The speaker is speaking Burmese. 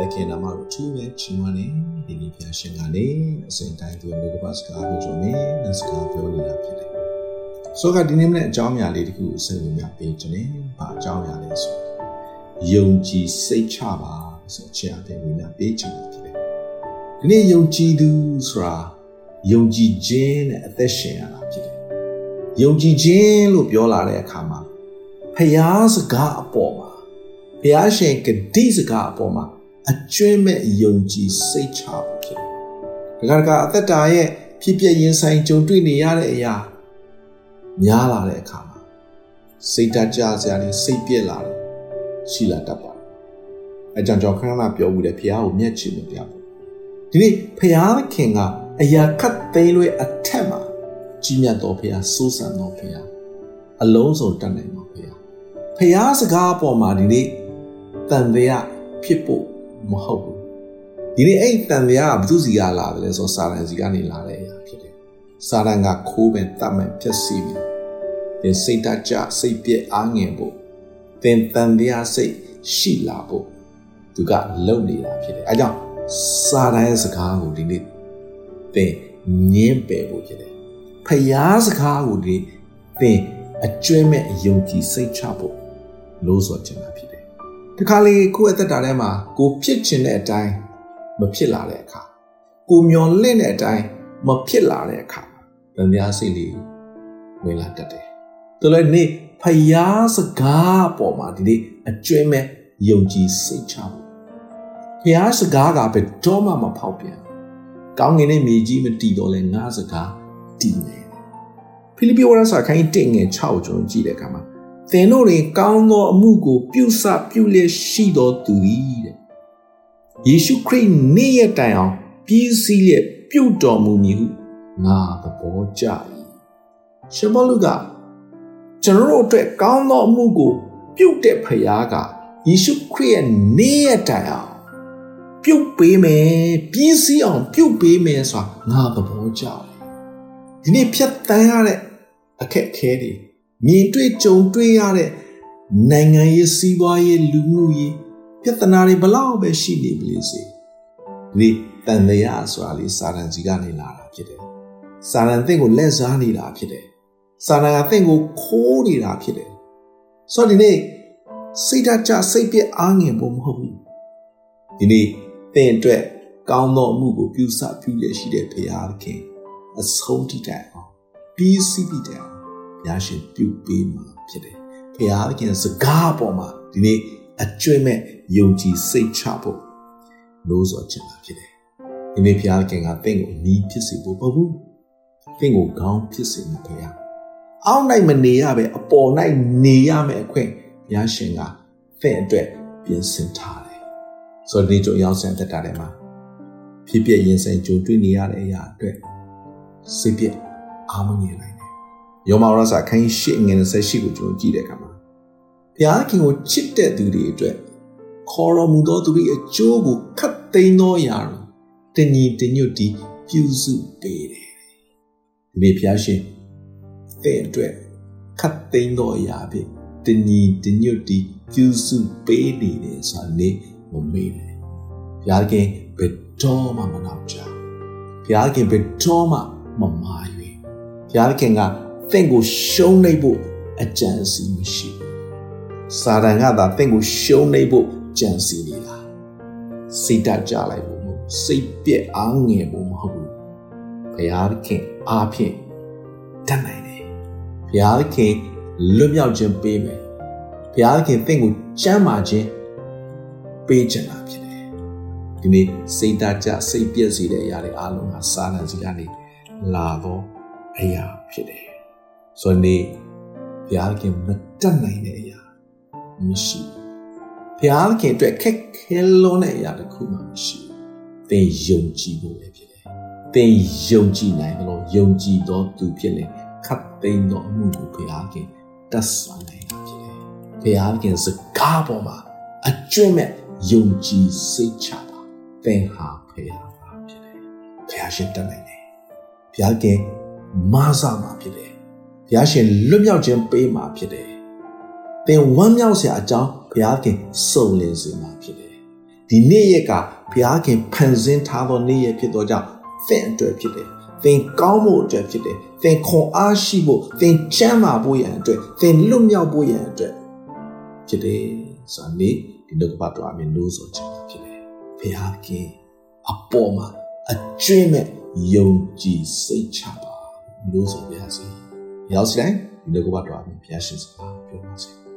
ဘခင်နာမကိုထူးပဲချီးမွမ်းနေဒီနေ့ဖျားရှင်ကနေအစဉ်တိုင်းသူလူကပတ်စကားပြောကြနေနဲ့စကားပြောနေတာဖြစ်တယ်။ဆိုကဒီနေ့မနေ့အကြောင်းအရာလေးတခုအစဉ်ဝင်ပြပေးခြင်းနဲ့ဘာအကြောင်းအရာလဲဆိုယုံကြည်စိတ်ချပါဆိုချင်အပြင်ဝင်ပြပေးခြင်းဖြစ်တယ်။ဒီနေ့ယုံကြည်သူဆိုတာယုံကြည်ခြင်းနဲ့အသက်ရှင်ရတာဖြစ်တယ်။ယုံကြည်ခြင်းလို့ပြောလာတဲ့အခါမှာဖျားစကားအပေါ်မှာဘုရားရှင်ဂတိစကားအပေါ်မှာ အကျွမ်းမဲ့ယုံကြည်စိတ်ချဖို့ဖြစ်တယ်။ဒါကကအသက်တာရဲ့ဖြစ်ပျက်ရင်ဆိုင်ကြုံတွေ့နေရတဲ့အရာများလာတဲ့အခါမှာစိတ်တကြစရာနဲ့စိတ်ပြက်လာတယ်ရှိလာတတ်ပါတယ်။အကြောင်းကြောင့်ခဏခဏပြောမှုတဲ့ဘုရားကိုမျက်ချင်မပြဘူး။ဒီနေ့ဘုရားခင်ကအရာခတ်သိမ်းလွဲအထက်မှာကြီးမြတ်တော်ဘုရားစိုးစံတော်ဘုရားအလုံးစုံတတ်နိုင်တော်ဘုရား။ဘုရားစကားအပေါ်မှာဒီနေ့တန်တရားဖြစ်ဖို့ မဟုတ်ဘူးဒီနေ့အဲ့တန်တရားကဘုသူစီကလာတယ်ဆိုစာရန်စီကနေလာတဲ့အရာဖြစ်တယ်စာရန်ကခိုးပင်တတ်မဲ့ဖြစ်စီပြီသင်စိတ်တကြစိတ်ပြည့်အားငယ်ဖို့သင်တန်တရားစိတ်ရှိလာဖို့သူကလုံနေတာဖြစ်တယ်အဲကြောင့်စာရန်ရဲ့စကားကိုဒီနေ့သင်ညင်းပယ်ဖို့ဖြစ်တယ်ဖျားစကားကိုဒီသင်အကျွမ်းမဲ့အယုံကြည်စိတ်ချဖို့လို့ဆိုချင်တာဖြစ် တယ်တခါလေကိုယ့်အသက်တာထဲမှာကိုဖြစ်ချင်တဲ့အတိုင်းမဖြစ်လာတဲ့အခါကိုမျောလင့်တဲ့အတိုင်းမဖြစ်လာတဲ့အခါဗံများစိတ်လေးဝင်လာတတ်တယ်။ဒါလည်းနေ့ဖယားစကားပေါ်မှာဒီနေ့အကျွမ်းမဲ့ယုံကြည်စိတ်ချဖို့ဖယားစကားကဘယ်တော့မှမဖောက်ပြန်။ကောင်းငင်နဲ့မြေကြီးမတည်တော့လဲငါစကားတည်နေတယ်။ဖိလိပ္ပိဝရစာခိုင်းတင်ငယ်6ကျွန်တော်ကြည့်တဲ့အခါမှာ သင်တို့တွင်ကောင်းသောအမှုကို ပြုစပြုလျက်ရှိတော်သူသည်တဲ့ယေရှုခရစ်နေ့ရက်တိုင်အောင်ပြီးစီးလျက်ပြုတော်မူမည်ဟုငါသဘောကျ၏ရှမလုကကျွန်တော်တို့အတွက်ကောင်းသောအမှုကို ပြုတဲ့ဖခင်ကယေရှုခရစ်ရဲ့နေ့ရက်တိုင်အောင်ပြုတ်ပေးမယ်ပြီးစီးအောင် ပြုတ်ပေးမယ်ဆိုတာငါသဘောကျတယ်ဒီနေ့ဖြတ်တန်းရတဲ့အခက်အခဲတွေ မြင်တွေ့ကြုံတွေ့ရတဲ့နိုင်ငံရေးစီးပွားရေးလူမှုရေးပြဿနာတွေဘလောက်ပဲရှိနေပြီလေစေဒီတန်တရားဆိုတာလေစာရန်စီကနေလာတာဖြစ်တယ်စာရန်သင်ကိုလက်စားနေတာဖြစ်တယ်စာရန်ကသင်ကိုခိုးနေတာဖြစ်တယ်ဆိုတော့ဒီနေ့စိတ်ဓာတ်ကြစိတ်ပြအားငယ်ဖို့မဟုတ်ဘူးဒီနေ့သင်အတွက်ကောင်းသောအမှုကိုပြုစပြုရရှိတဲ့ဘုရားခင်အဆုံးထိတိုင်အောင်ပြီးစီးပြီးတိုင်အောင် ဘုရားရှင်ပြုပေးမှာဖြစ်တယ်။ဘုရားခင်စကားပေါ်မှာဒီနေ့အကျွင့်မဲ့ယုံကြည်စိတ်ချဖို့လို့ဆိုချင်တာဖြစ်တယ်။ဒီနေ့ဘုရားခင်ကတင့်ကိုနီးဖြစ်စေဖို့မဟုတ်ဘူး။တင့်ကိုခေါင်းဖြစ်စေမှာဘုရား။အောက်နိုင်မနေရပဲအပေါ်နိုင်နေရမယ်အခွင့်ဘုရားရှင်ကသင်အတွက်ပြင်ဆင်ထားတယ်။ဆိုတော့ဒီကြိုရောက်ဆန်တက်တာထဲမှာဖြစ်ပြရင်ဆိုင်ကြုံတွေ့နေရတဲ့အရာအတွက်စိတ်ပြအားမငယ်နိုင် ယောမဝရစာခန်းရှိငယ်ဆက်ရှိကိုကျွန်တော်ကြည့်တဲ့အခါမှာဘုရားခင်ကိုချစ်တဲ့သူတွေအတွက်ခေါ်တော်မူသောသူ၏အကျိုးကိုခတ်သိမ်းသောအရာတွေတညီတညွတ်တီပြုစုပေးတယ်။ဒီနေ့ဘုရားရှင်တဲ့အတွက်ခတ်သိမ်းသောအရာဖြင့်တညီတညွတ်တီပြုစုပေးနေတယ်ဆိုတာနေမမေ့နဲ့။ဘုရားခင်ဘယ်တော့မှမနောက်ကြ။ဘုရားခင်ဘယ်တော့မှမမာရွေ။ဘုရားခင်က သင်ကိုရှုံးနေဖို့အကြံစီမရှိဘူးစာတန်ကသာသင်ကိုရှုံးနေဖို့ကြံစီနေတာစိတ်တကြလိုက်ဖို့မဟုတ်စိတ်ပြက်အားငယ်ဖို့မဟုတ်ဘူးဘုရားခင်အားဖြင့်တတ်နိုင်တယ်ဘုရားခင်လွတ်မြောက်ခြင်းပေးမယ်ဘုရားခင်သင်ကိုချမ်းသာခြင်းပေးချင်တာဖြစ်တယ်ဒီနေ့စိတ်တကြစိတ်ပြက်စေတဲ့အရာတွေအားလုံးကစာတန်စီကနေလာတော့အရာဖြစ်တယ် ဆိုနေဘုရားခင်မတတ်နိုင်တဲ့အရာမရှိဘုရားခင်အတွက်ခက်ခဲလွန်းတဲ့အရာတစ်ခုမှမရှိသင်ယုံကြည်ဖို့ပဲဖြစ်တယ်သင်ယုံကြည်နိုင်တယ်လို့ယုံကြည်သောသူဖြစ်လေခတ်သိမ်းသောအမှုကိုဘုရားခင်တတ်ဆွမ်းနိုင်တာဖြစ်တယ်ဘုရားခင်စကားပေါ်မှာအကျွင့်မဲ့ယုံကြည်စိတ်ချပါသင်ဟာဘုရားပါဖြစ်တယ်ဘုရားရှင်တတ်နိုင်တယ်ဘုရားခင်မာစာမှာဖြစ်တယ် ဘုရားရှင်လွတ်မြောက်ခြင်းပေးမှာဖြစ်တယ်။သင်ဝမ်းမြောက်စရာအကြောင်းဘုရားခင်စုံလင်စေမှာဖြစ်တယ်။ဒီနေ့ရက်ကဘုရားခင်ဖန်ဆင်းထားသောနေ့ရက်ဖြစ်သောကြောင့်သင်အတွက်ဖြစ်တယ်သင်ကောင်းဖို့အတွက်ဖြစ်တယ်သင်ခွန်အားရှိဖို့သင်ချမ်းသာဖို့ရန်အတွက်သင်လွတ်မြောက်ဖို့ရန်အတွက်ဖြစ်တယ်ဆိုတာနေ့ဒီနှုတ်ကပတ်တော်အမြင်လို့ဆိုချင်တာဖြစ်တယ်ဘုရားခင်အပေါ်မှာအကျွင့်မဲ့ယုံကြည်စိတ်ချပါလို့ဆိုပါရစေ ရောက်စတိုင်းဒီနှုတ်ကပတ်တော်အမြင်ဘုရားရှင်စကားပြောပါစေ